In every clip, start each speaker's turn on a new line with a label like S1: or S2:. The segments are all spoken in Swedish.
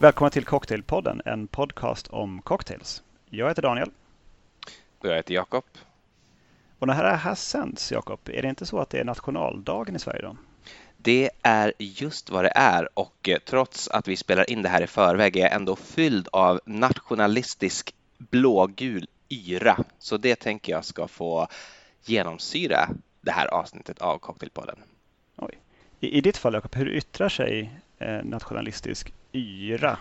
S1: Välkomna till Cocktailpodden, en podcast om cocktails. Jag heter Daniel.
S2: Och jag heter Jakob.
S1: Och när det här sänds, Jakob, är det inte så att det är nationaldagen i Sverige då?
S2: Det är just vad det är och eh, trots att vi spelar in det här i förväg är jag ändå fylld av nationalistisk blågul yra. Så det tänker jag ska få genomsyra det här avsnittet av Cocktailpodden.
S1: Oj. I, I ditt fall, Jakob, hur yttrar sig nationalistisk yra?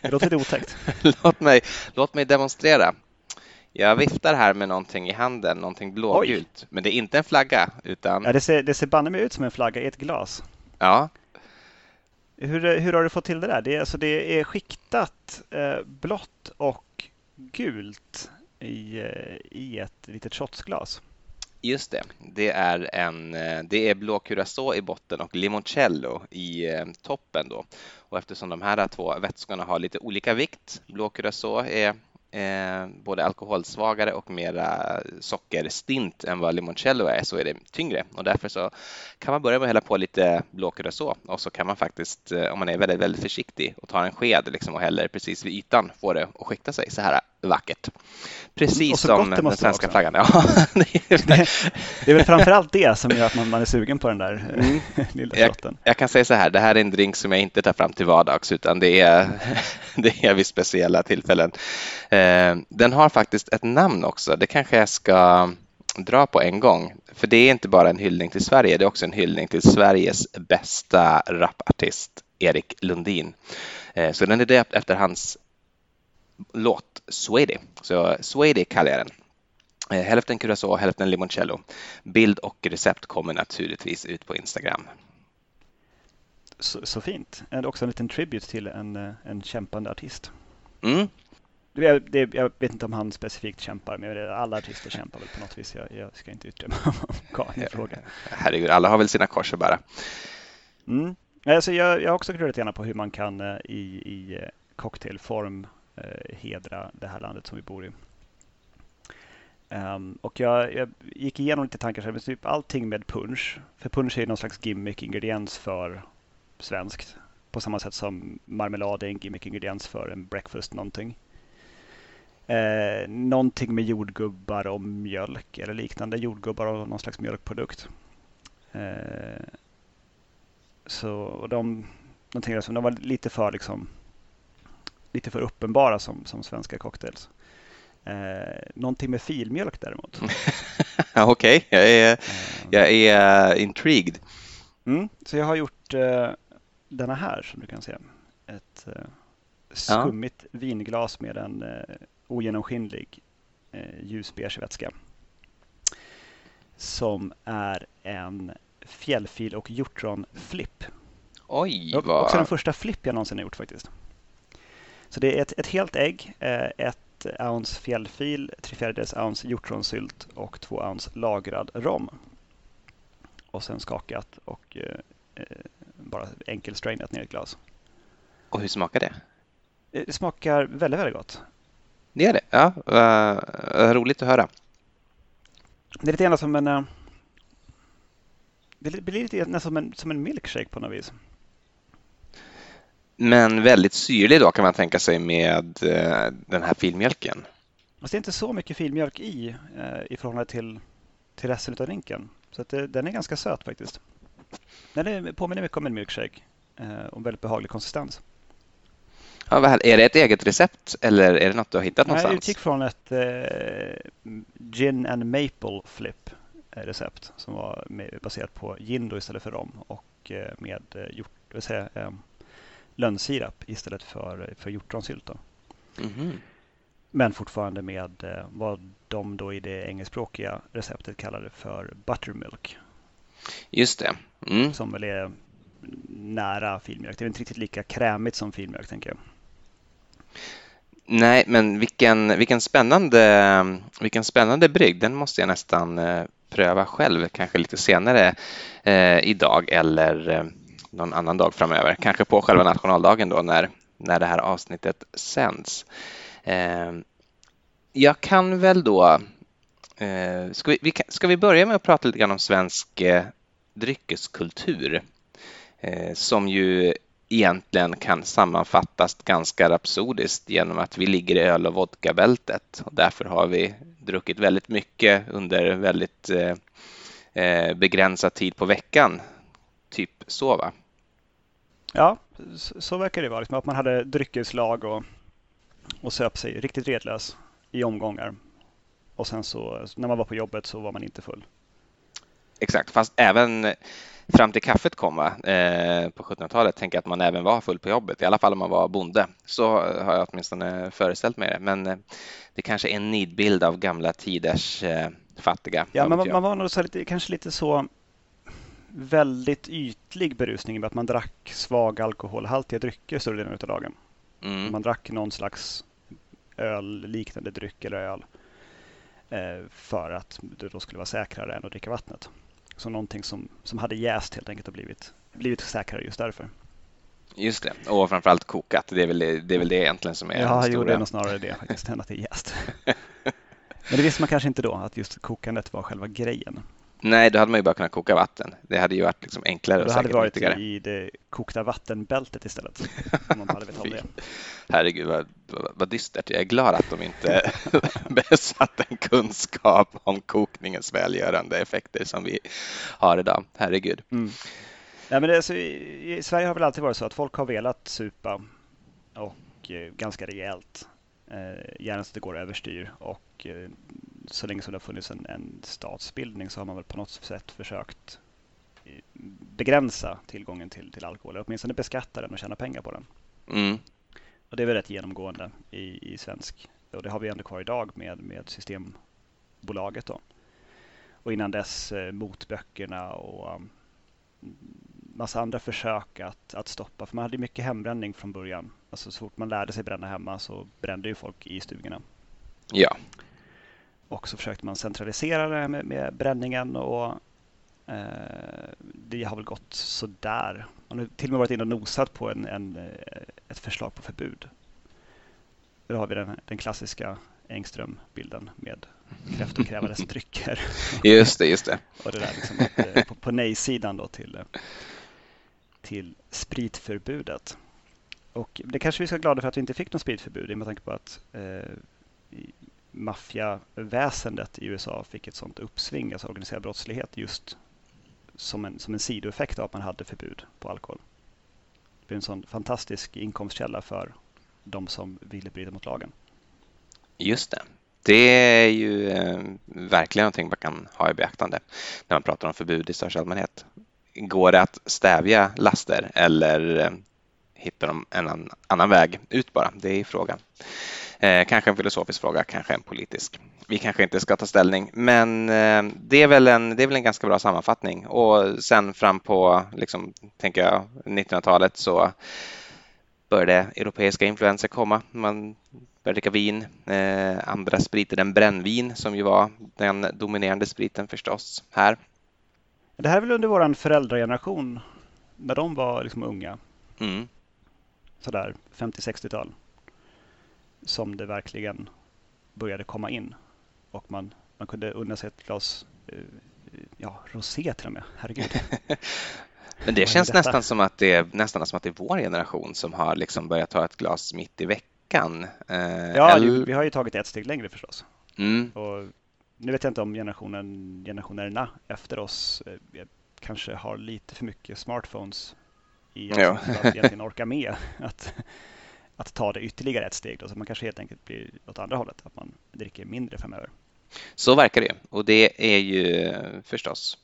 S1: Det låter lite otäckt.
S2: låt, mig, låt mig demonstrera. Jag viftar här med någonting i handen, någonting blågult. Men det är inte en flagga utan...
S1: Ja, det ser, det ser banne mig ut som en flagga i ett glas.
S2: Ja.
S1: Hur, hur har du fått till det där? Det är, alltså, det är skiktat eh, blått och gult i, eh, i ett litet shotsglas.
S2: Just det, det är, en, eh, det är blå curacao i botten och limoncello i eh, toppen då. Och eftersom de här två vätskorna har lite olika vikt, blå curacao är eh, både alkoholsvagare och mera sockerstint än vad limoncello är så är det tyngre. Och därför så kan man börja med att hälla på lite blå curacao. Och så kan man faktiskt eh, om man är väldigt, väldigt försiktig och tar en sked liksom och häller precis vid ytan få det att skikta sig så här vackert. Precis som den svenska flaggan. Ja,
S1: det, är... det är väl framförallt det som gör att man, man är sugen på den där mm. lilla
S2: jag, jag, kan säga så här, det här är en drink som jag inte tar fram till vardags utan det är, det är vid speciella tillfällen. Eh, den har faktiskt ett namn också. Det kanske jag ska dra på en gång. För det är inte bara en hyllning till Sverige, det är också en hyllning till Sveriges bästa rapartist Erik Lundin. Eh, så den är döpt efter hans låt Swady. Så Swady kallar jag den. Eh, hälften curacao, hälften limoncello. Bild och recept kommer naturligtvis ut på Instagram.
S1: Så, så fint. Också en liten tribute till en, eh, en kämpande artist.
S2: Mm.
S1: Jag, det, jag vet inte om han specifikt kämpar, men alla artister kämpar väl på något vis. Jag, jag ska inte yttra mig om frågan.
S2: Herregud, alla har väl sina kors att bära.
S1: Mm. Alltså jag, jag har också grunnat gärna på hur man kan eh, i, i cocktailform Eh, hedra det här landet som vi bor i. Um, och jag, jag, gick igenom lite tankar, så typ allting med punch. För punch är någon slags gimmick-ingrediens för svenskt. På samma sätt som marmelad är en gimmick-ingrediens för en breakfast någonting. Eh, någonting med jordgubbar och mjölk eller liknande. Jordgubbar och någon slags mjölkprodukt. Eh, så och de, de, de var lite för liksom lite för uppenbara som, som svenska cocktails. Eh, någonting med filmjölk däremot.
S2: Okej, okay. jag är, eh. jag är uh, intrigued.
S1: Mm, så jag har gjort uh, denna här som du kan se. Ett uh, skummigt ja. vinglas med en uh, ogenomskinlig uh, ljusbeige vätska. Som är en fjällfil och hjortronflipp.
S2: Oj, vad...
S1: Också den första flipp jag någonsin har gjort faktiskt. Så det är ett, ett helt ägg, eh, ett ounce fjällfil, tre fjärdedels ounce hjortronsylt och två ounce lagrad rom. Och sen skakat och eh, eh bara enkelstrainat ner i ett glas.
S2: Och hur smakar det?
S1: Eh, det smakar väldigt, väldigt gott.
S2: Det är det? Ja, uh, roligt att höra.
S1: Det är lite grann som en... Uh, det blir lite nästan som en, som en milkshake på något vis.
S2: Men väldigt syrlig då kan man tänka sig med eh, den här filmjölken.
S1: Fast det är inte så mycket filmjölk i eh, i förhållande till, till resten av drinken. Så det, den är ganska söt faktiskt. Den är, påminner mycket om en milkshake eh, och väldigt behaglig konsistens.
S2: Ja, är det ett eget recept eller är det något du har hittat någonstans?
S1: Jag utgick från ett eh, gin and maple flip recept som var med, baserat på gin då istället för rom och med hjort, vill säga, lönnsirap istället för, för hjortronsylt.
S2: Mm.
S1: Men fortfarande med eh, vad de då i det engelskspråkiga receptet kallade för buttermilk.
S2: Just det. Mm.
S1: Som väl är nära filmjölk. Det är inte riktigt lika krämigt som filmjölk tänker jag.
S2: Nej, men vilken, vilken, spännande, vilken spännande brygd. Den måste jag nästan eh, pröva själv, kanske lite senare eh, idag eller eh, någon annan dag framöver, kanske på själva nationaldagen då när, när det här avsnittet sänds. Eh, jag kan väl då, eh, ska, vi, vi, ska vi börja med att prata lite grann om svensk eh, dryckeskultur eh, som ju egentligen kan sammanfattas ganska rapsodiskt genom att vi ligger i öl och vodkabältet och därför har vi druckit väldigt mycket under väldigt eh, eh begränsad tid på veckan. Typ så va?
S1: Ja, så, verkar det vara. Liksom att man hade dryckeslag och, och söp sig riktigt redlös i omgångar. Och sen så när man var på jobbet så var man inte full.
S2: Exakt, fast även fram till kaffet kom eh, på 1700-talet tänker jag att man även var full på jobbet, i alla fall om man var bonde. Så har jag åtminstone föreställt mig det. Men eh, det kanske är en nidbild av gamla tiders eh, fattiga.
S1: Ja, men man, man, var nog så lite, kanske lite så väldigt ytlig berusning med att man drack svaga alkoholhaltiga drycker större delen av dagen. Mm. Man drack någon slags öl-liknande dryck eller öl eh, för att det då skulle vara säkrare än att dricka vattnet. Så någonting som, som hade jäst helt enkelt och blivit, blivit säkrare just därför.
S2: Just det, och framförallt kokat. Det är väl det, det, är väl det egentligen som är
S1: Ja, jo, det är nog snarare det faktiskt, än att det är jäst. Men det visste man kanske inte då, att just kokandet var själva grejen.
S2: Nej, då hade man ju bara kunnat koka vatten. Det hade ju varit liksom enklare och
S1: Det hade varit nyttigare. i det kokta vattenbältet istället. om man hade vetat om det.
S2: Herregud vad, vad dystert. Jag är glad att de inte besatt en kunskap om kokningens välgörande effekter som vi har idag. Herregud. Mm.
S1: Ja, men det, alltså, i, I Sverige har det väl alltid varit så att folk har velat supa och eh, ganska rejält. Eh, gärna så att det går överstyr och eh, så länge som det har funnits en, en statsbildning så har man väl på något sätt försökt eh, begränsa tillgången till, till alkohol, åtminstone beskatta den och tjäna pengar på den. Mm. Och det är väl rätt genomgående i, i svensk, och det har vi ändå kvar idag med, med Systembolaget. Då. Och innan dess eh, motböckerna och um, massa andra försök att, att stoppa. För man hade mycket hembränning från början. Alltså så fort man lärde sig bränna hemma så brände ju folk i stugorna.
S2: Ja.
S1: Och så försökte man centralisera det med, med bränningen och eh, det har väl gått sådär. Man har till och med varit inne och nosat på en, en, eh, ett förslag på förbud. Då har vi den, den klassiska Engström-bilden med kräftokrävandes drycker.
S2: Just det, just det.
S1: och det där liksom att, eh, på, på nej-sidan då till, eh, till spritförbudet. Och det kanske vi ska vara glada för att vi inte fick något spritförbud med tanke på att eh, maffiaväsendet i USA fick ett sånt uppsving, alltså organiserad brottslighet, just som en, som en sidoeffekt av att man hade förbud på alkohol. Det blev en sån fantastisk inkomstkälla för de som ville bryta mot lagen.
S2: Just det. Det är ju eh, verkligen någonting man kan ha i beaktande när man pratar om förbud i största allmänhet. Går det att stävja laster eller eh, hittar de en annan väg ut bara? Det är frågan. Eh, kanske en filosofisk fråga, kanske en politisk. Vi kanske inte ska ta ställning, men eh, det, är väl en, det är väl en ganska bra sammanfattning. Och sen fram på, liksom, tänker jag, 1900-talet så började europeiska influenser komma. Man började dricka vin, eh, andra spriter än brännvin som ju var den dominerande spriten förstås här.
S1: Det här är väl under vår föräldrageneration, när de var liksom unga. Mm. Sådär 50-60-tal som det verkligen började komma in. Och man, man kunde unna sig ett glas eh, ja, rosé till och med. Herregud.
S2: Men det känns nästan som att det är nästan som att det är vår generation som har liksom börjat ta ett glas mitt i veckan.
S1: Eh, ja, eller... vi har ju tagit ett steg längre förstås. Mm. Och nu vet jag inte om generationen, generationerna efter oss eh, kanske har lite för mycket smartphones i ja. att egentligen orka med att att ta det ytterligare ett steg. Då, så man kanske helt enkelt blir åt andra hållet, att man dricker mindre framöver.
S2: Så verkar det och det är ju förstås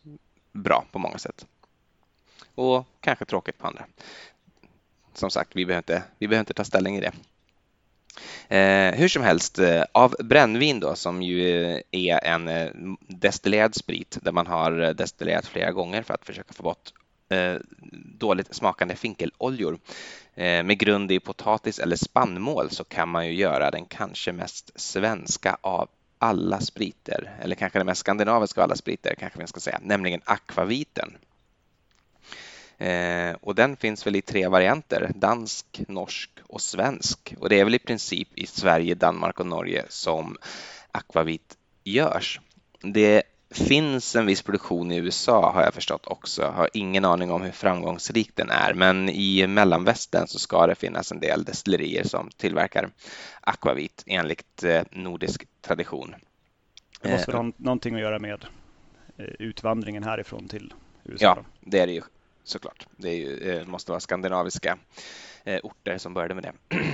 S2: bra på många sätt. Och kanske tråkigt på andra. Som sagt, vi behöver inte, vi behöver inte ta ställning i det. Eh, hur som helst, eh, av brännvin då, som ju är en eh, destillerad sprit där man har eh, destillerat flera gånger för att försöka få bort Eh, dåligt smakande finkeloljor eh, med grund i potatis eller spannmål så kan man ju göra den kanske mest svenska av alla spriter, eller kanske den mest skandinaviska av alla spriter, kanske vi ska säga, nämligen akvaviten. Eh, och den finns väl i tre varianter, dansk, norsk och svensk. Och det är väl i princip i Sverige, Danmark och Norge som akvavit görs. Det finns en viss produktion i USA har jag förstått också. Har ingen aning om hur framgångsrik den är, men i mellanvästern så ska det finnas en del destillerier som tillverkar akvavit enligt eh, nordisk tradition.
S1: Det måste väl ha någonting att göra med utvandringen härifrån till USA?
S2: Ja, det är det ju såklart. Det ju, måste vara skandinaviska orter som började med det.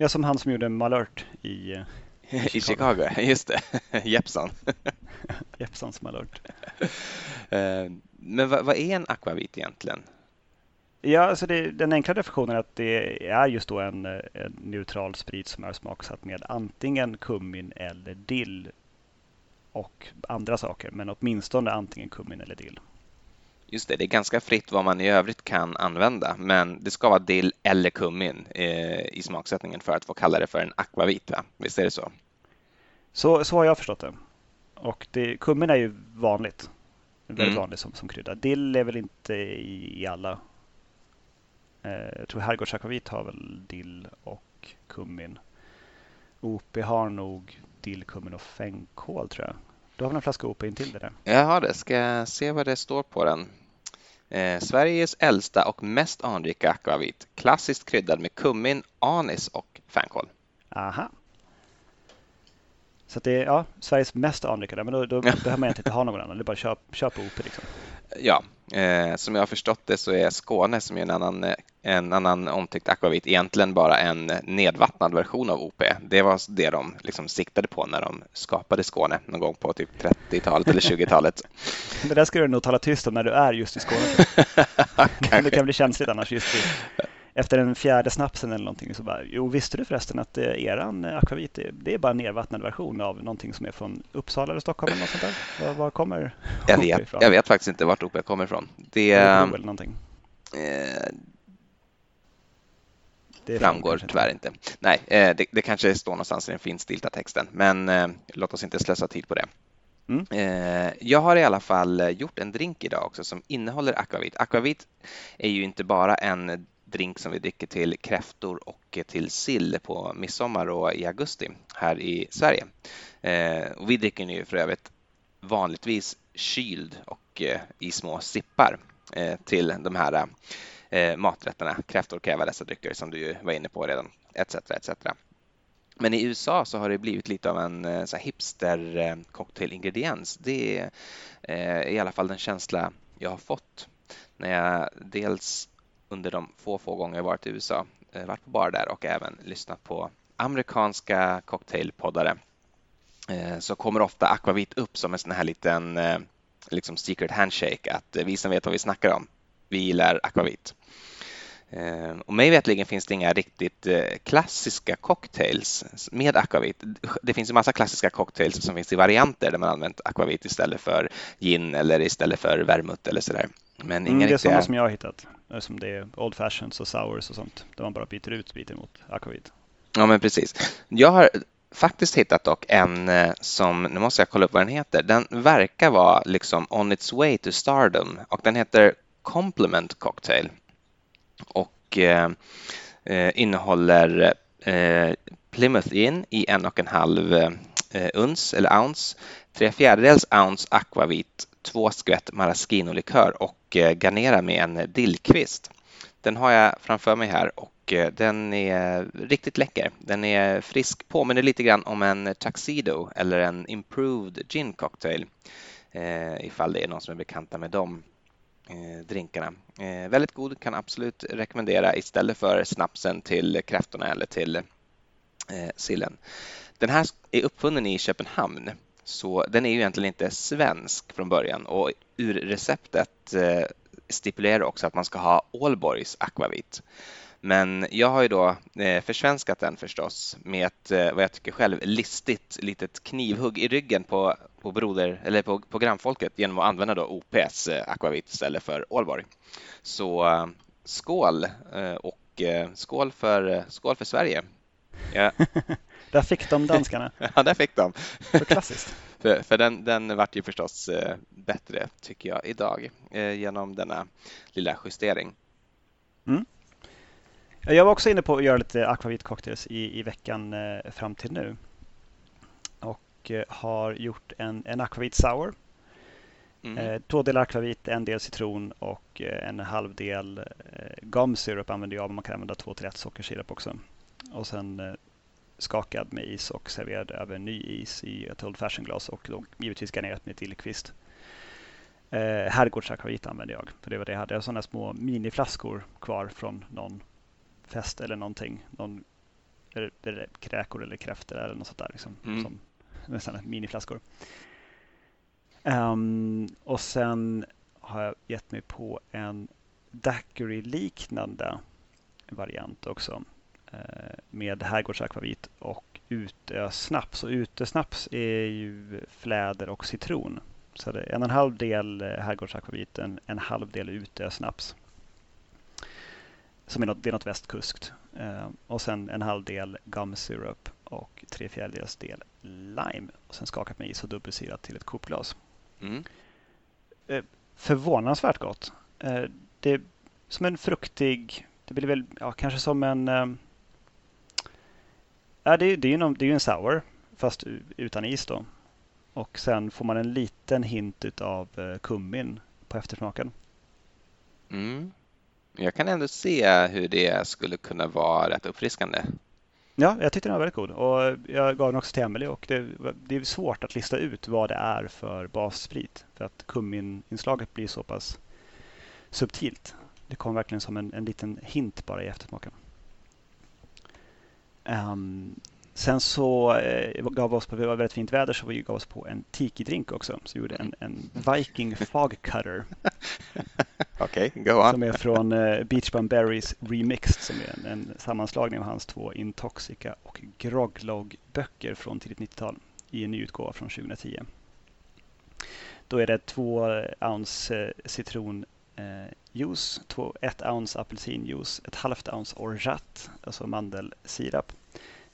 S1: Ja, som han som gjorde Malört i
S2: I Chicago, just det. Jeppson.
S1: Jeppsons Malört.
S2: Eh, men vad, vad, är en akvavit egentligen?
S1: Ja, alltså det, den enkla definitionen är att det är just då en, en, neutral sprit som är smaksatt med antingen kummin eller dill och andra saker, men åtminstone antingen kummin eller dill.
S2: Just det, det är ganska fritt vad man i övrigt kan använda, men det ska vara dill eller kummin eh, i smaksättningen för att få kalla det för en akvavit. Va? Visst är det så?
S1: Så, så har jag förstått det. Och det, kummin är ju vanligt. Väldigt mm. vanligt som, som krydda. Dill är väl inte i, i alla. Eh, jag tror herrgårdsakvavit har väl dill och kummin. OP har nog dill, kummin och fänkål tror jag. Du har väl en flaska OP intill det där?
S2: Jag har det. Ska se vad det står på den? Eh, Sveriges äldsta och mest anrika akvavit. Klassiskt kryddad med kummin, anis och fänkål.
S1: Aha. Så det är ja, Sveriges mest anrika, men då, då behöver man inte ha någon annan. Det är bara att köpa, köpa OP. Liksom.
S2: Ja, eh, som jag har förstått det så är Skåne, som är en annan, en annan omtyckt akvavit, egentligen bara en nedvattnad version av OP. Det var det de liksom siktade på när de skapade Skåne någon gång på typ 30-talet eller 20-talet.
S1: det där ska du nog tala tyst om när du är just i Skåne. det kan bli känsligt annars just i efter den fjärde snapsen eller någonting så bara, jo visste du förresten att eh, eran eh, akvavit, det är bara en nedvattnad version av någonting som är från Uppsala eller Stockholm eller något sånt där? Var, var kommer
S2: jag vet, ifrån? Jag vet faktiskt inte vart OP kommer ifrån. Det,
S1: eller någonting.
S2: Eh, det framgår tyvärr inte. Nej, eh, det, det, kanske står någonstans i den finstilta texten, men eh, låt oss inte slösa tid på det. Mm. Eh, jag har i alla fall gjort en drink idag också som innehåller akvavit. Akvavit är ju inte bara en drink som vi dricker till kräftor och till sill på midsommar och i augusti här i Sverige. Eh, och vi dricker den ju för övrigt vanligtvis kyld och eh, i små sippar eh, till de här eh, maträtterna. Kräftor kräver dessa drycker som du var inne på redan, etc. etc. Men i USA så har det blivit lite av en eh, så hipster eh, cocktailingrediens. Det är i alla fall den känsla jag har fått när jag dels under de få, få gånger jag varit i USA, eh, varit på bar där och även lyssnat på amerikanska cocktailpoddare eh, så kommer ofta akvavit upp som en sån här liten eh, liksom secret handshake att vi som vet vad vi snackar om, vi gillar akvavit. Och mig vetligen finns det inga riktigt klassiska cocktails med akvavit. Det finns en massa klassiska cocktails som finns i varianter där man använt akvavit istället för gin eller istället för vermouth eller sådär.
S1: Men mm, det är sådana som jag har hittat. Som det är Old Fashions och Sours och sånt. Där man bara byter ut spriten mot akvavit.
S2: Ja, men precis. Jag har faktiskt hittat dock en eh, som, nu måste jag kolla upp vad den heter. Den verkar vara liksom on its way to stardom och den heter Complement Cocktail. Och eh, eh innehåller eh, Plymouth In i en och en halv eh, Eh, uns eller ounce, tre fjärdedels ounce akvavit två skvätt maraschino-likör och eh, garnera med en dillkvist. Den har jag framför mig här och eh, den är riktigt läcker. Den är frisk, påminner lite grann om en Tuxedo eller en Improved Gin Cocktail eh, ifall det är någon som är bekanta med de eh, drinkarna. Eh, väldigt god, kan absolut rekommendera istället för snapsen till kräftorna eller till sillen. Den här är uppfunnen i Köpenhamn så den är ju egentligen inte svensk från början och ur receptet eh, stipulerar också att man ska ha Ålborgs akvavit. Men jag har ju då eh, försvenskat den förstås med ett, eh, vad jag tycker själv, listigt litet knivhugg i ryggen på, på, broder, eller på, på grannfolket genom att använda då OPs akvavit istället för Ålborg. Så skål och skål för, skål för Sverige!
S1: Ja. Där fick de danskarna.
S2: ja, där fick de.
S1: Så klassiskt.
S2: för, för den, den vart ju förstås eh, bättre, tycker jag, idag eh, genom denna lilla justering.
S1: Mm. Jag var också inne på att göra lite akvavit cocktails i, i veckan eh, fram till nu. Och har gjort en, en akvavit sour Mm. Två delar akvavit, en del citron och en halv del gum syrup använder jag, men man kan använda två till ett sockersirap också. Och sen skakad med is och serverad över ny is i ett Old Fashion-glas och då givetvis garnerat med dillkvist. Eh, Herrgårdsakvavit använde jag, för det var det jag hade. Jag sådana små miniflaskor kvar från någon fest eller någonting. Någon eller, kräkor eller kräftor eller något sånt där. Liksom, mm. som, sådana miniflaskor. Um, och sen har jag gett mig på en daiquiri-liknande variant också. Eh, med herrgårdsakvavit och utösnaps. Och utösnaps är ju fläder och citron. Så det är en och en halv del eh, herrgårdsakvavit, en, en halv del utösnaps. Som är något, det är något västkuskt. Eh, och sen en halv del gum syrup och tre fjärdedels del lime. Och sen skakat med is och dubbelsirat till ett kopglas. Mm. Eh, förvånansvärt gott. Eh, det är som en fruktig, det blir väl ja, kanske som en Ja, det, det, är ju det är en sour fast utan is då. Och sen får man en liten hint av eh, kummin på eftersmaken.
S2: Mm. Jag kan ändå se hur det skulle kunna vara rätt uppfriskande.
S1: Ja, jag tyckte den var väldigt god och jag gav den också till Emelie och det, det, är svårt att lista ut vad det är för bassprit för att kummininslaget blir så pass subtilt. Det kom verkligen som en, en liten hint bara i eftersmaken. Um, sen så eh, gav vi oss på, det var väldigt fint väder, så vi gav oss på en tiki-drink också. Så vi gjorde en, en Viking Fog Cutter.
S2: Okej, okay, go on.
S1: Som är från eh, Beach Bum Berries Remixed, som är en, en sammanslagning av hans två Intoxica och Groglog-böcker från tidigt 90-tal i en ny utgåva från 2010. Då är det två ounce eh, citron eh, juice, två, ett ounce apelsinjuice, ett halvt ounce orgeat, alltså mandelsirap,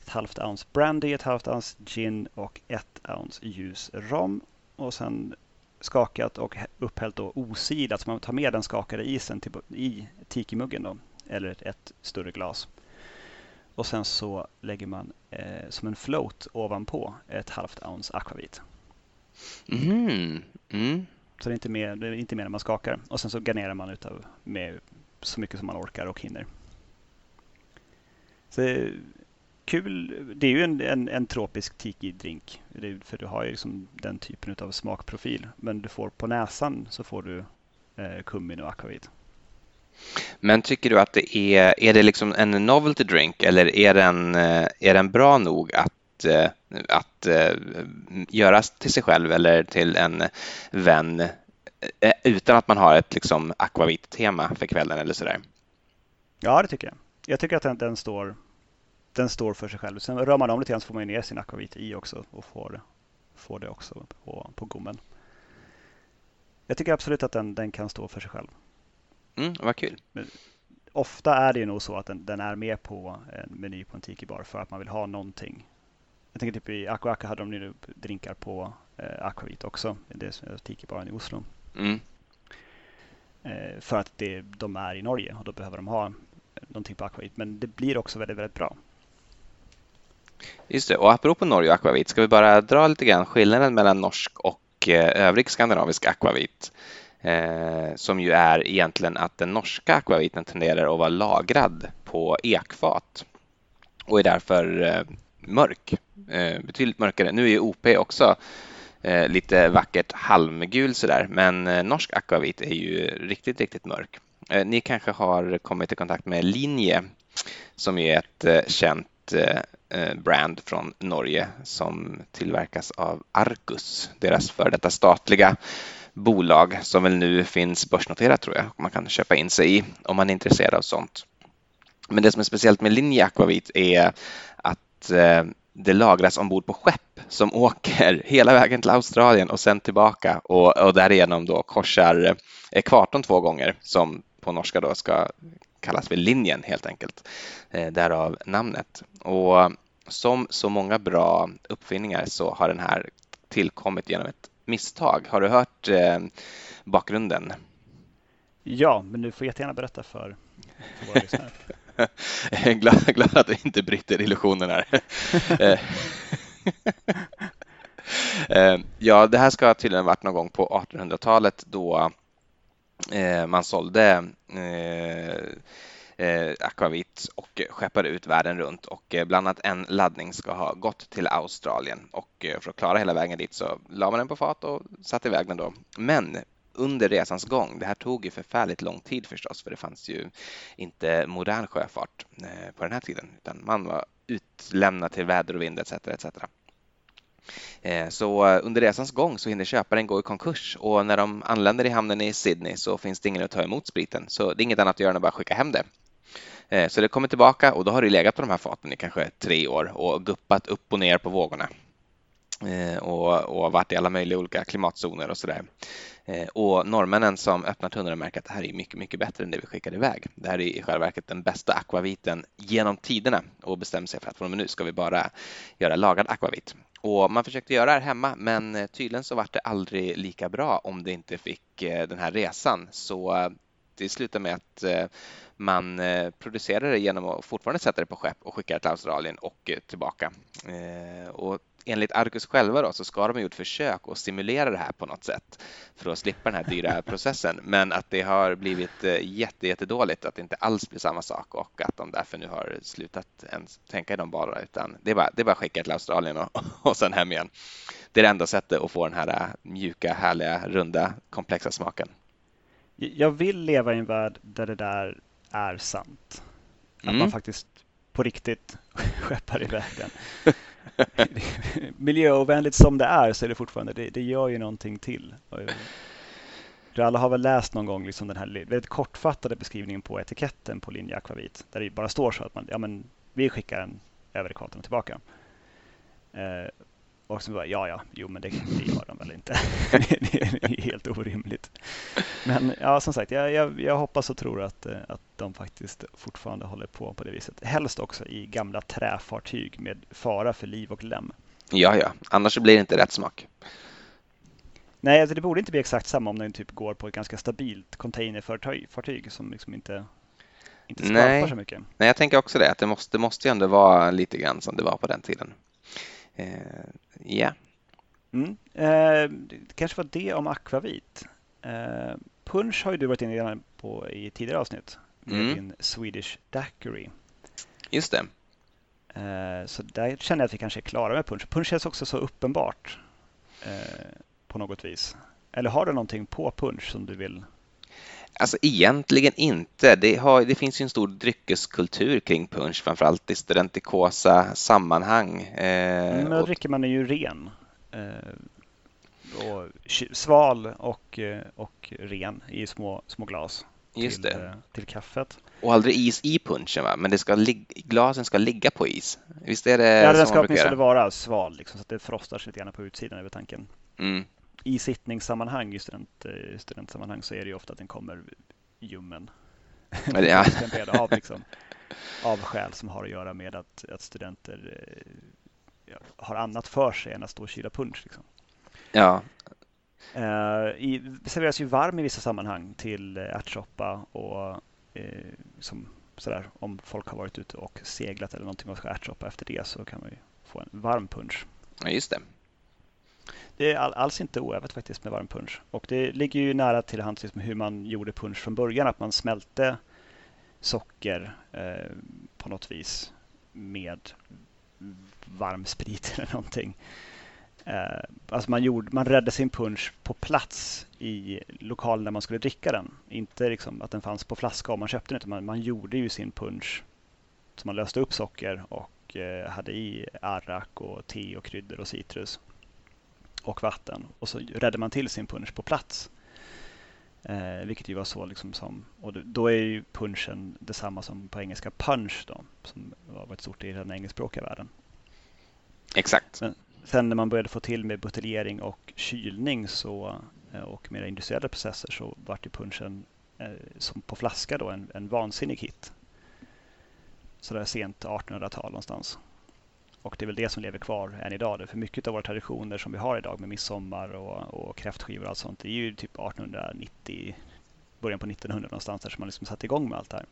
S1: ett halvt ounce brandy, ett halvt ounce gin och ett ounce ljus rom. Och sen skakat och upphällt och osilat, så man tar med den skakade isen till, i tikimuggen då, eller ett större glas. Och sen så lägger man eh, som en float ovanpå ett halvt ounce akvavit. Mm-hmm.
S2: Mm. Mm.
S1: Så det är inte mer, det är inte mer när man skakar. Och sen så garnerar man utav med så mycket som man orkar och hinner. Så det kul. Det är ju en, en, en tropisk tiki-drink. För du har ju liksom den typen av smakprofil. Men du får på näsan så får du eh, kummin och akvavit.
S2: Men tycker du att det är, är det liksom en novelty drink eller är den, eh, är den bra nog att, eh, att uh, göras till sig själv eller till en vän utan att man har ett liksom akvavit-tema för kvällen eller sådär?
S1: Ja, det tycker jag. Jag tycker att den, den står den står för sig själv. Sen rör man om lite grann så får man ner sin akvavit i också och får, får det också på, på gommen. Jag tycker absolut att den, den kan stå för sig själv.
S2: Mm, vad kul. Men
S1: ofta är det ju nog så att den, den, är med på en meny på en tiki-bar för att man vill ha någonting. Jag tänker typ i Aqua Aqua hade de nu drinkar på eh, akvavit också. Det är tiki-baren i Oslo. Mm. Eh, för att det, de är i Norge och då behöver de ha någonting på akvavit. Men det blir också väldigt, väldigt bra.
S2: Just det, och apropå Norge och akvavit, ska vi bara dra lite grann skillnaden mellan norsk och eh, övrig skandinavisk akvavit? Eh, som ju är egentligen att den norska akvaviten tenderar att vara lagrad på ekfat och är därför eh, mörk, eh, betydligt mörkare. Nu är ju OP också eh, lite vackert halmgul sådär, men eh, norsk akvavit är ju riktigt, riktigt mörk. Eh, ni kanske har kommit i kontakt med Linje som är ett eh, känt eh, brand från Norge som tillverkas av Arcus, deras för detta statliga bolag som väl nu finns börsnoterat tror jag. Man kan köpa in sig i om man är intresserad av sånt. Men det som är speciellt med Linje Aquavit är att eh, det lagras ombord på skepp som åker hela vägen till Australien och sen tillbaka och, och därigenom då korsar ekvatorn två gånger som på norska då ska kallas för linjen helt enkelt. Eh, därav namnet. Och som så många bra uppfinningar så har den här tillkommit genom ett misstag. Har du hört eh, bakgrunden?
S1: Ja, men du får jättegärna berätta för, för våra lyssnare.
S2: Jag är glad, glad att du inte bryter illusionen här. Eh, ja, det här ska tydligen varit någon gång på 1800-talet då eh, man sålde akvavit och skeppade ut världen runt och bland annat en laddning ska ha gått till Australien och för att klara hela vägen dit så la man den på fat och satte iväg den då. Men under resans gång. Det här tog ju förfärligt lång tid förstås, för det fanns ju inte modern sjöfart eh, på den här tiden, utan man var utlämnad till väder och vind etc. etc. Eh, så under resans gång så hinner köparen gå i konkurs och när de anländer i hamnen i Sydney så finns det ingen att ta emot spriten. Så det är inget annat att göra än att bara skicka hem det. Eh, så det kommer tillbaka och då har det legat på de här faten i kanske tre år och guppat upp och ner på vågorna och, och varit i alla möjliga olika klimatzoner och sådär. Eh, och norrmännen som öppnar tunnorna märker att det här är mycket, mycket bättre än det vi skickade iväg. Det här är i själva verket den bästa akvaviten genom tiderna och bestämmer sig för att från och med nu ska vi bara göra lagad akvavit. Och man försökte göra det här hemma men eh, tydligen så var det aldrig lika bra om det inte fick eh, den här resan. Så det slutade med att man producerade det genom att fortfarande sätta det på skepp och skicka det till Australien och tillbaka. Och enligt Arcus själva då, så ska de ha gjort försök att simulera det här på något sätt för att slippa den här dyra processen. Men att det har blivit eh, jätte, jättedåligt, att det inte alls blir samma sak och att de därför nu har slutat ens tänka i de banorna utan det är bara, det är bara att skicka till Australien och, och sen hem igen. Det är det enda sättet att få den här eh, mjuka, härliga, runda, komplexa smaken.
S1: Jag vill leva i en värld där det där är sant. Att mm. man faktiskt på riktigt skeppar iväg den. miljöovänligt som det är så är det fortfarande, det, det gör ju någonting till. Du eh, alla har väl läst någon gång liksom den här väldigt kortfattade beskrivningen på etiketten på linje akvavit där det bara står så att man, ja men vi skickar den över ekvatorn och tillbaka. Eh, och så bara, ja, ja, jo, men det, det gör de väl inte. det är helt orimligt. Men ja, som sagt, jag, jag, jag, hoppas och tror att, eh, att de faktiskt fortfarande håller på på det viset. Helst också i gamla träfartyg med fara för liv och lem.
S2: Ja, ja, annars blir det inte rätt smak.
S1: Nej, alltså det borde inte bli exakt samma om den typ går på ett ganska stabilt containerfartyg som liksom inte, inte skvalpar så mycket.
S2: Nej, jag tänker också det, att det måste, det måste ju ändå vara lite grann som det var på den tiden. Eh, ja.
S1: Mm. Eh, det kanske var det om akvavit. Eh, punch har ju du varit inne på i tidigare avsnitt med mm. din Swedish Daiquiri.
S2: Just det.
S1: Så där känner jag att vi kanske är klara med punch. Punch känns också så uppenbart eh, på något vis. Eller har du någonting på punch som du vill
S2: Alltså egentligen inte. Det, har, det, finns ju en stor dryckeskultur kring punch, framförallt i studentikosa sammanhang.
S1: Eh, Men då dricker man ju ren. Eh, och sval och, eh, och ren i små, små glas.
S2: Just till, det.
S1: Eh, till kaffet.
S2: Och aldrig is i punchen va? Men det ska glasen ska ligga på is. Visst är det
S1: Ja, den ska åtminstone vara sval liksom, så att det frostar sig lite grann på utsidan över tanken.
S2: Mm
S1: i sittningssammanhang, i student, eh, studentsammanhang, så är det ju ofta att den kommer ljummen. Ja. av, liksom, av skäl som har att göra med att, att studenter eh, ja, har annat för sig än att stå och kyla punch. Liksom.
S2: Ja.
S1: Uh, i, serveras ju varm i vissa sammanhang till ärtsoppa och uh, som sådär, om folk har varit ute och seglat eller någonting och ska ärtsoppa efter det så kan man ju få en varm punch.
S2: Ja, just det.
S1: Det är alls inte oävet faktiskt med varm punch. Och det ligger ju nära till hands liksom hur man gjorde punch från början. Att man smälte socker eh, på något vis med varm sprit eller någonting. Eh, alltså man, gjorde, man räddade sin punch på plats i lokalen där man skulle dricka den. Inte liksom att den fanns på flaska om man köpte den utan man, man gjorde ju sin punch. Så man löste upp socker och eh, hade i arrak och te och kryddor och citrus och vatten och så räddade man till sin punch på plats. Eh, vilket ju var så liksom som, och då är ju punchen detsamma som på engelska punch då, som var varit stort i den engelskspråkiga världen.
S2: Exakt.
S1: Men sen när man började få till med buteljering och kylning så, eh, och mer industriella processer så vart ju punchen eh, som på flaska då en, en vansinnig hit. Så det är sent 1800-tal någonstans. Och det är väl det som lever kvar än idag. För mycket av våra traditioner som vi har idag med midsommar och, och kräftskivor och allt sånt, det är ju typ 1890, början på 1900 någonstans där som man liksom satte igång med allt det här.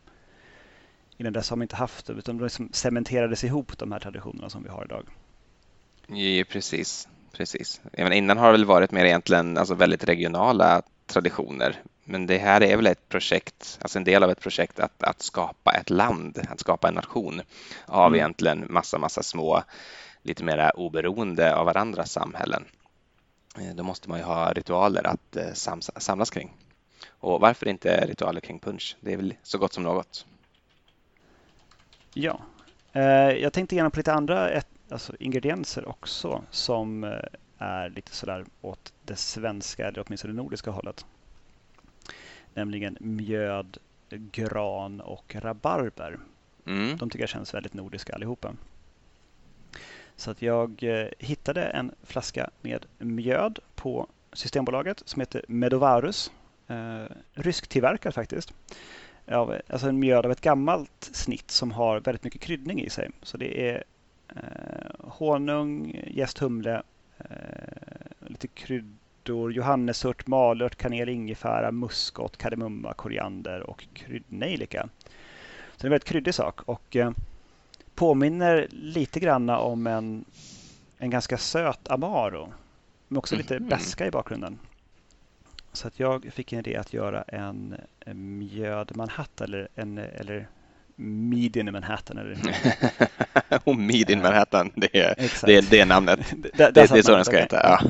S1: Innan dess har man inte haft det, utan det liksom cementerades ihop de här traditionerna som vi har idag.
S2: Ja, precis. precis. Även innan har det väl varit mer egentligen alltså väldigt regionala traditioner. Men det här är väl ett projekt, alltså en del av ett projekt att, att skapa ett land, att skapa en nation av mm. egentligen massa, massa små, lite mera oberoende av varandra samhällen. Eh, då måste man ju ha ritualer att eh, samlas kring. Och varför inte ritualer kring punch? Det är väl så gott som något.
S1: Ja, eh, jag tänkte igenom på lite andra alltså ingredienser också som är lite sådär åt det svenska eller åtminstone det nordiska hållet. Nämligen mjöd, gran och rabarber. Mm. De tycker jag känns väldigt nordiska allihopa. Så att jag eh, hittade en flaska med mjöd på Systembolaget som heter Medovarus. Eh, rysktillverkad faktiskt. Av, alltså en mjöd av ett gammalt snitt som har väldigt mycket kryddning i sig. Så det är eh, honung, jäst humle, eh, lite kryddor, johannesört, malört, kanel, ingefära, muskot, kardemumma, koriander och kryddnejlika. Så det är en väldigt kryddig sak. Och, eh, påminner lite grann om en, en ganska söt Amaro. Men också lite mm. beska i bakgrunden. Så att jag fick en idé att göra en, en mjöd Manhattan eller, en, eller Median Manhattan. Eller...
S2: oh, Median Manhattan, det är, det är, det är namnet. det, det, det är så den ska heta. Ja.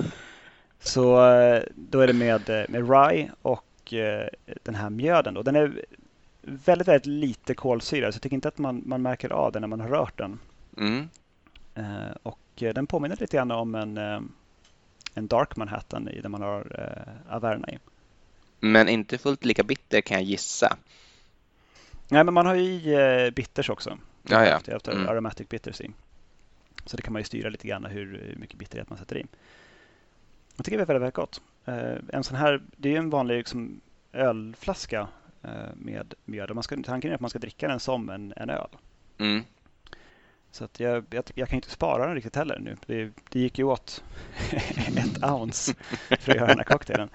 S1: Så eh, då är det med, med rye och eh, den här mjöden. Då. Den är väldigt, väldigt lite kolsyra så jag tycker inte att man, man märker av det när man har rört den. Mm. Eh, och eh, den påminner lite grann om en, eh, en Dark Manhattan i, där man har eh, Averna i.
S2: Men inte fullt lika bitter kan jag gissa.
S1: Nej, men man har ju i eh, bitters också.
S2: Ja, ja.
S1: Mm. Aromatic bitters i. Så det kan man ju styra lite grann hur mycket bitterhet man sätter i. Jag tycker det är väldigt, väldigt gott. Eh, en sån här, det är ju en vanlig liksom, ölflaska Eh, med mjöd. Man ska, tanken är att man ska dricka den som en, en öl. Mm. Så att jag, jag, jag, kan inte spara den riktigt heller nu. Det, det gick ju åt ett ounce för att göra den här cocktailen.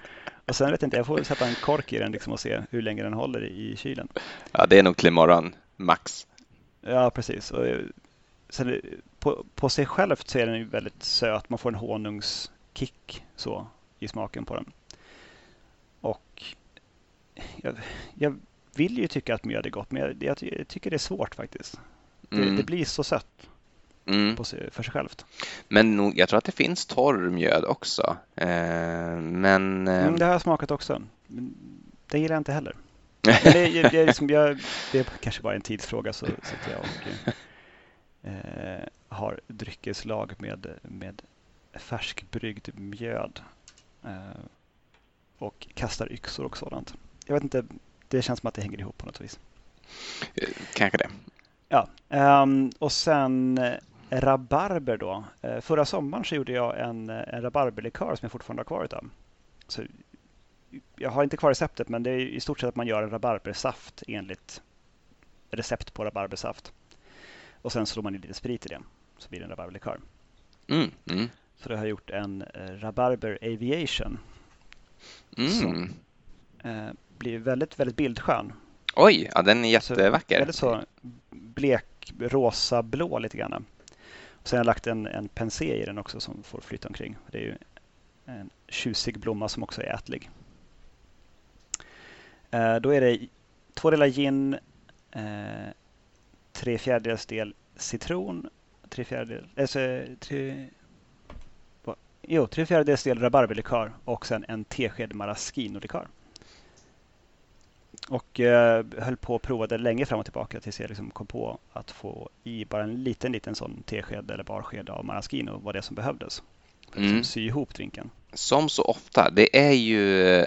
S1: Och sen vet jag inte, jag får sätta en kork i den liksom och se hur länge den håller i, kylen.
S2: Ja, det är nog till imorgon, max.
S1: Ja, precis. Och sen, på, på sig självt så är den ju väldigt söt. Man får en honungskick så i smaken på den. Och jag, jag, vill ju tycka att mjöd är gott, men jag, jag, jag tycker det är svårt faktiskt. Mm. Det, det, blir så sött mm. på sig, för sig självt.
S2: Men nog, jag tror att det finns torr mjöd också. Eh, men,
S1: eh... Mm, det har jag smakat också. Men det gillar jag inte heller. det, jag, jag, liksom, jag, det är kanske bara en tidsfråga så sitter jag och eh, har dryckeslag med, med färskbryggd mjöd. Eh, och kastar yxor och sådant jag vet inte, det känns som att det hänger ihop på något vis.
S2: Eh, kanske det.
S1: Ja, um, och sen eh, rabarber då. Uh, förra sommaren så gjorde jag en, en rabarberlikör som jag fortfarande har kvar utav. Så jag har inte kvar receptet men det är i stort sett att man gör en rabarbersaft enligt recept på rabarbersaft. Och sen slår man i lite sprit i det så blir det en rabarberlikör. Mm, mm. Så då har jag gjort en rabarber aviation. Mm. Som, eh, blir väldigt, väldigt bildskön.
S2: Oj, ja, den är jättevacker. Så,
S1: väldigt så blek, rosa, blå lite grann. Och sen har jag lagt en, en pensé i den också som får flyta omkring. Det är ju en tjusig blomma som också är ätlig. Eh, då är det två delar gin, eh, tre fjärdedels del citron, tre fjärdedels, alltså, tre, jo, tre fjärdedels del rabarberlikör och sen en tesked maraschino-likör. Och eh, höll på och provade länge fram och tillbaka tills jag liksom kom på att få i bara en liten, liten sån tesked eller barsked av maraschino var det som behövdes. För att mm. sy ihop drinken.
S2: Som så ofta, det är ju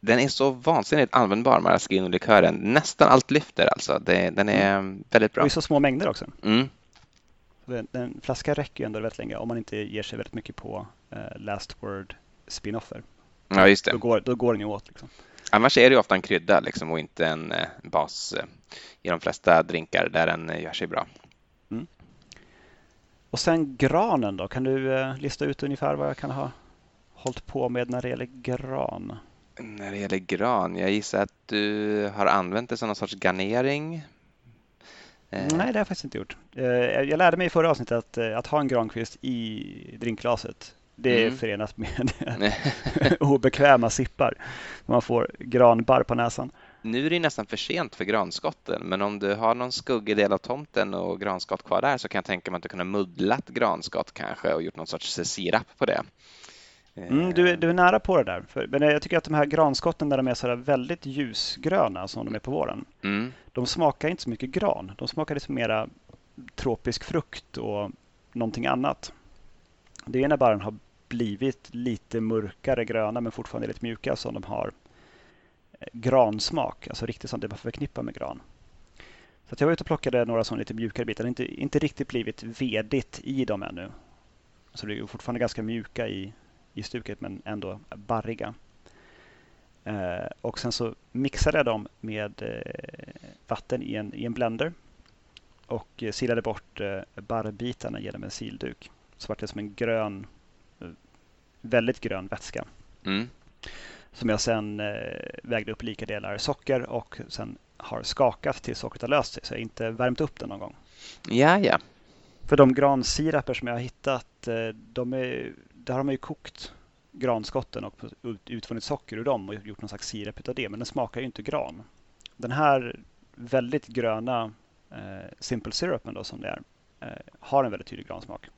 S2: den är så vansinnigt användbar, maraschino-likören. Nästan allt lyfter alltså. Det, den är mm. väldigt bra.
S1: Och i så små mängder också. Mm. En flaska räcker ju ändå väldigt länge om man inte ger sig väldigt mycket på uh, last word spinoffer.
S2: Ja, just det.
S1: Då går, då går den ju åt. Liksom.
S2: Annars är det ofta en krydda liksom, och inte en eh, bas eh, i de flesta drinkar där den eh, gör sig bra. Mm.
S1: Och sen granen då, kan du lista ut ungefär vad jag kan ha hållit på med när det gäller gran?
S2: När det gäller gran, jag gissar att du har använt det som någon sorts garnering.
S1: Nej, det har jag faktiskt inte gjort. Jag lärde mig i förra avsnittet att, att ha en grankvist i drinkglaset det är mm. förenat med obekväma sippar. Man får granbarr på näsan.
S2: Nu är det nästan för sent för granskotten, men om du har någon skuggig del av tomten och granskott kvar där så kan jag tänka mig att du kunde muddlat granskott kanske och gjort någon sorts sirap på det.
S1: Mm, du, är, du, är nära på det där. För, men jag tycker att de här granskotten när de är så väldigt ljusgröna som de är på våren, mm. de smakar inte så mycket gran. De smakar lite mera tropisk frukt och någonting annat. Det är när barren har blivit lite mörkare gröna men fortfarande lite mjuka som de har eh, gransmak, alltså riktigt som det man förknippar med gran. Så jag var ute och plockade några sådana lite mjukare bitar. Inte, inte riktigt blivit vedigt i dem ännu. Så det är fortfarande ganska mjuka i, i stuket men ändå barriga. Eh, och sen så mixade jag dem med eh, vatten i en, i en blender och eh, silade bort barrbitarna genom en silduk. Så vart det som en grön väldigt grön vätska. Mm. Som jag sen vägde upp lika delar socker och sen har skakat tills sockret har löst sig. Så jag har inte värmt upp den någon gång.
S2: Ja, ja.
S1: För de gransiraper som jag har hittat, de är, där har man ju kokt granskotten och utvunnit socker ur dem och gjort någon slags sirap utav det. Men den smakar ju inte gran. Den här väldigt gröna eh, Simple Syrupen då som det är, eh, har en väldigt tydlig gransmak.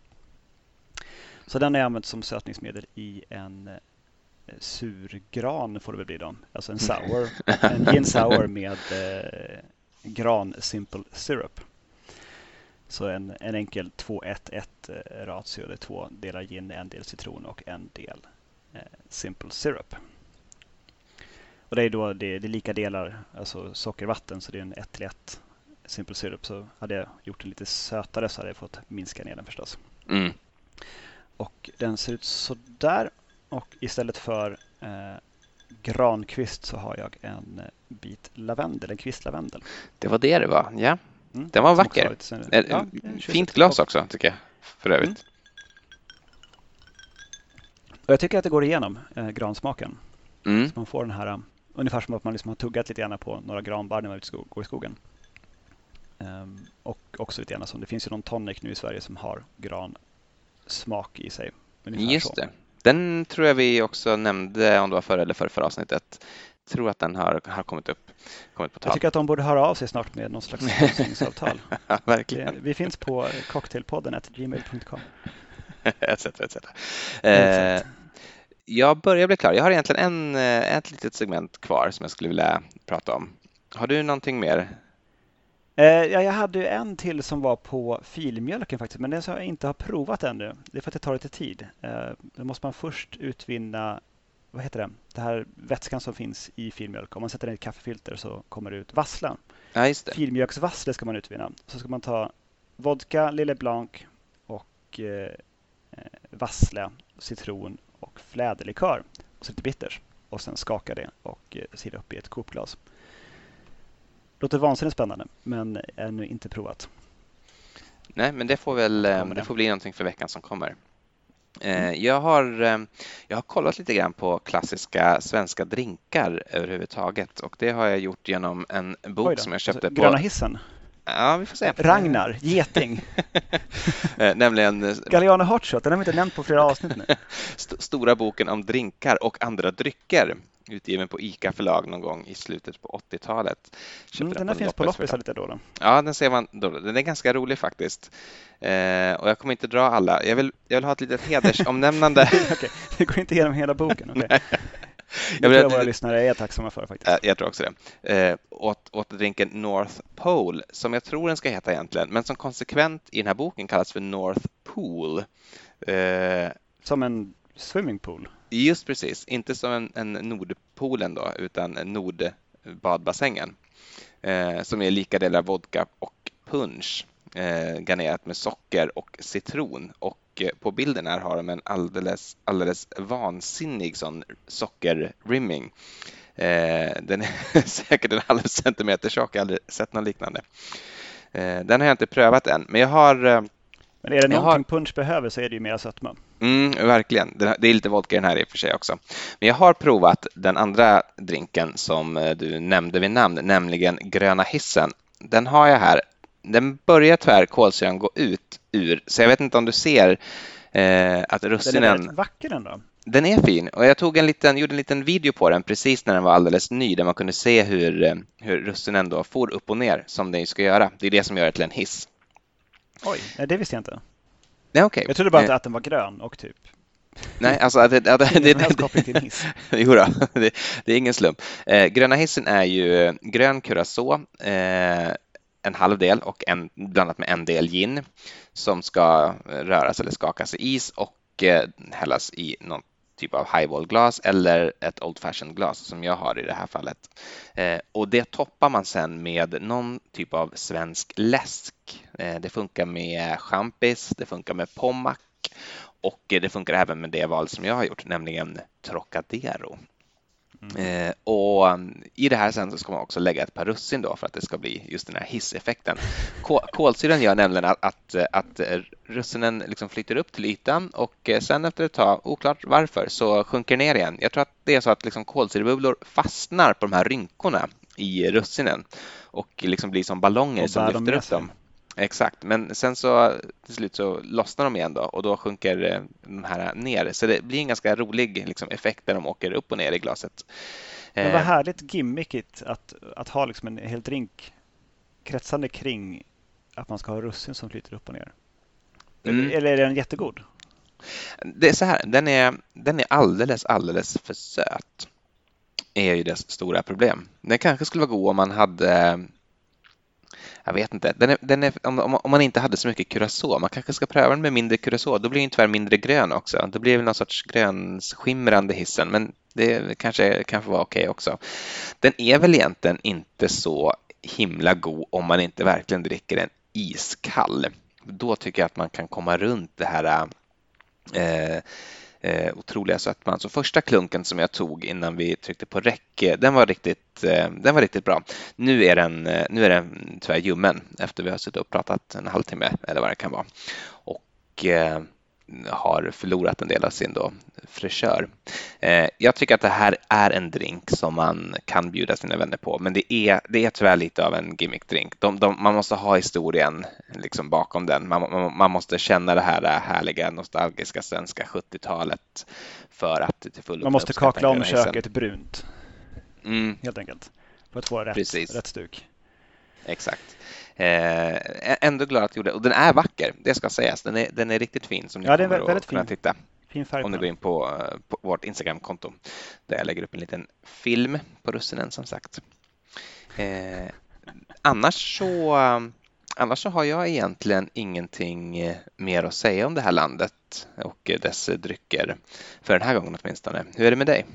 S1: Så den har jag använt som sötningsmedel i en eh, surgran får det väl bli då. Alltså en sour, en gin sour med eh, gran simple syrup. Så en, en enkel 2-1-1 eh, ratio. Det är två delar gin, en del citron och en del eh, simple syrup. Och det är då det, det är lika delar, alltså socker och vatten, så det är en 1 till 1 simple syrup. Så hade jag gjort den lite sötare så hade jag fått minska ner den förstås. Mm. Och den ser ut så där. Och istället för eh, grankvist så har jag en eh, bit lavendel, en kvistlavendel.
S2: Det var det det var, ja. Mm. Den var vacker. Ja, Fint glas också tycker jag, för övrigt. Mm.
S1: Och jag tycker att det går igenom eh, gransmaken. Mm. Så man får den här, um, ungefär som att man liksom har tuggat lite grann på några granbarr när man skog, går i skogen. Um, och också lite grann som, det finns ju någon tonic nu i Sverige som har gran smak i sig.
S2: Just så. det. Den tror jag vi också nämnde om det var förra eller förra, förra avsnittet. Tror att den har, har kommit upp. Kommit på tal.
S1: Jag tycker att de borde höra av sig snart med någon slags sponsringsavtal.
S2: ja, verkligen.
S1: Vi finns på cocktailpodden gmail.com.
S2: etc, etc. Eh, jag börjar bli klar. Jag har egentligen en, eh, ett litet segment kvar som jag skulle vilja prata om. Har du någonting mer
S1: Eh, ja, jag hade en till som var på filmjölken faktiskt, men den som jag inte har provat ännu. Det är för att det tar lite tid. Eh, då måste man först utvinna, vad heter det, det här vätskan som finns i filmjölk. Om man sätter den i ett kaffefilter så kommer det ut vasslan.
S2: Ja, just det.
S1: Filmjölksvassle ska man utvinna. Så ska man ta vodka, Lille Blanc och eh, vassle, citron och fläderlikör och så lite bitters. Och sen skaka det och eh, sila upp i ett kokglas. Låter vansinnigt spännande, men ännu inte provat.
S2: Nej, men det får väl det får bli någonting för veckan som kommer. Eh, mm. Jag har, eh, jag har kollat lite grann på klassiska svenska drinkar överhuvudtaget och det har jag gjort genom en bok som jag köpte alltså,
S1: på... Gröna hissen?
S2: Ja, vi får se.
S1: Ragnar, geting.
S2: Eh, nämligen...
S1: Galliano Hotshot, den har vi inte nämnt på flera avsnitt nu.
S2: Stora boken om drinkar och andra drycker utgiven på ICA förlag någon gång i slutet på 80-talet.
S1: Mm, den, den finns på loppisar lite då, då?
S2: Ja, den ser man då. Den är ganska rolig faktiskt. Eh, och jag kommer inte dra alla. Jag vill, jag vill ha ett litet hedersomnämnande.
S1: okay. Det går inte igenom hela boken? Okay. Det tror jag våra lyssnare är tacksamma för faktiskt.
S2: Jag tror också det. Eh, åt, åt drinken North Pole, som jag tror den ska heta egentligen, men som konsekvent i den här boken kallas för North Pool.
S1: Eh, som en swimmingpool?
S2: Just precis, inte som en, en Nordpolen då, utan Nordbadbassängen eh, som är lika delar vodka och punch eh, garnerat med socker och citron. Och eh, på bilden här har de en alldeles, alldeles vansinnig sån sockerrimming. Eh, den är säkert en halv centimeter tjock, jag har aldrig sett något liknande. Eh, den har jag inte prövat än, men jag har eh,
S1: men är det någonting har... punch behöver så är det ju mer sötma.
S2: Mm, verkligen. Det är lite vodka i den här i och för sig också. Men jag har provat den andra drinken som eh, du nämnde vid namn, nämligen gröna hissen. Den har jag här. den börjar tyvärr kolsyran gå ut ur, så jag vet inte om du ser eh, att russinen... Den är
S1: väldigt vacker ändå.
S2: Den är fin och jag tog en liten, gjorde en liten video på den precis när den var alldeles ny där man kunde se hur, eh, hur russinen då for upp och ner som den ska göra. Det är det som gör det till en hiss.
S1: Oj, det visste jag inte.
S2: Nej, okay.
S1: Jag trodde bara att, eh. att den var grön och typ
S2: Nej, alltså det, det, det, det, jo då, det, det är ingen slump. Eh, gröna hissen är ju grön curacao, eh, en halv del och en, blandat med en del gin som ska röras eller skakas i is och eh, hällas i någon typ av highball-glas eller ett old fashion-glas som jag har i det här fallet. Eh, och det toppar man sen med någon typ av svensk läsk. Eh, det funkar med champis, det funkar med pommac och det funkar även med det val som jag har gjort, nämligen Trocadero. Mm. Eh, och um, I det här sen så ska man också lägga ett par russin då för att det ska bli just den här hisseffekten. Kolsyran gör nämligen att, att, att russinen liksom flyter upp till ytan och eh, sen efter ett tag, oklart varför, så sjunker ner igen. Jag tror att det är så att liksom kolsyrebubblor fastnar på de här rynkorna i russinen och liksom blir som ballonger som lyfter upp dem. Exakt, men sen så till slut så lossnar de igen då och då sjunker eh, de här ner. Så det blir en ganska rolig liksom, effekt när de åker upp och ner i glaset.
S1: Men vad eh. härligt gimmickigt att, att ha liksom en hel drink kretsande kring att man ska ha russin som flyter upp och ner. Mm. Eller är den jättegod?
S2: Det är så här, den är, den är alldeles, alldeles för söt. är ju dess stora problem. Den kanske skulle vara god om man hade jag vet inte. Den är, den är, om, om, man inte hade så mycket curacao, man kanske ska pröva den med mindre curacao. Då blir den tyvärr mindre grön också. Det blir väl någon sorts grönskimrande hissen, men det kanske kan få vara okej okay också. Den är väl egentligen inte så himla god om man inte verkligen dricker den iskall. Då tycker jag att man kan komma runt det här eh, eh, otroliga sötman. Så första klunken som jag tog innan vi tryckte på räck, den var riktigt, eh, den var riktigt bra. Nu är, den, eh, nu är den tyvärr ljummen efter vi har suttit och pratat en halvtimme eller vad det kan vara. Och eh, har förlorat en del av sin då fräschör. Eh, jag tycker att det här är en drink som man kan bjuda sina vänner på, men det är, det är tyvärr lite av en gimmickdrink. De, de, man måste ha historien liksom bakom den. Man, man, man, måste känna det här härliga nostalgiska svenska 70-talet för att till fullo
S1: Man måste kakla om köket brunt, mm. helt enkelt, för att få rätt, rätt stuk.
S2: Exakt. Eh, ändå glad att jag gjorde Och den är vacker, det ska sägas. Den är, den är riktigt fin som ni
S1: ja, kommer väldigt att kunna
S2: titta. Om du går in på, på vårt Instagram-konto där jag lägger upp en liten film på russinen som sagt. Eh, annars så Annars så har jag egentligen ingenting mer att säga om det här landet och dess drycker för den här gången åtminstone. Hur är det med dig?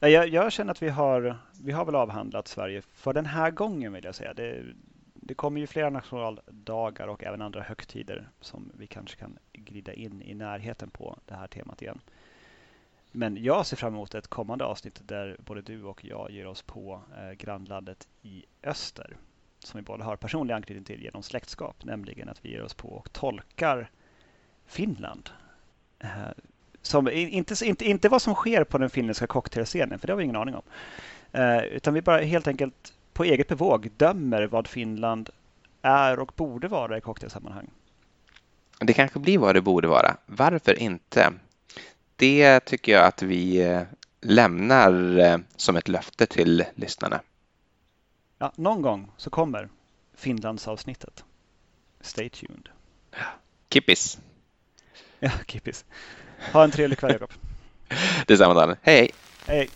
S1: Jag, jag känner att vi har, vi har väl avhandlat Sverige för den här gången vill jag säga. Det, det kommer ju flera nationaldagar och även andra högtider som vi kanske kan glida in i närheten på det här temat igen. Men jag ser fram emot ett kommande avsnitt där både du och jag ger oss på eh, grannlandet i öster som vi båda har personlig anknytning till genom släktskap, nämligen att vi ger oss på och tolkar Finland. Eh, som, inte, inte, inte vad som sker på den finländska cocktailscenen, för det har vi ingen aning om. Eh, utan vi bara helt enkelt på eget bevåg dömer vad Finland är och borde vara i cocktailsammanhang.
S2: Det kanske blir vad det borde vara. Varför inte? Det tycker jag att vi eh, lämnar eh, som ett löfte till lyssnarna.
S1: Ja, någon gång så kommer Finlandsavsnittet. Stay tuned.
S2: Kippis!
S1: Ja, kippis. Ha en trevlig kväll, Jakob.
S2: Detsamma, Dan. Hej, hej!
S1: Hej!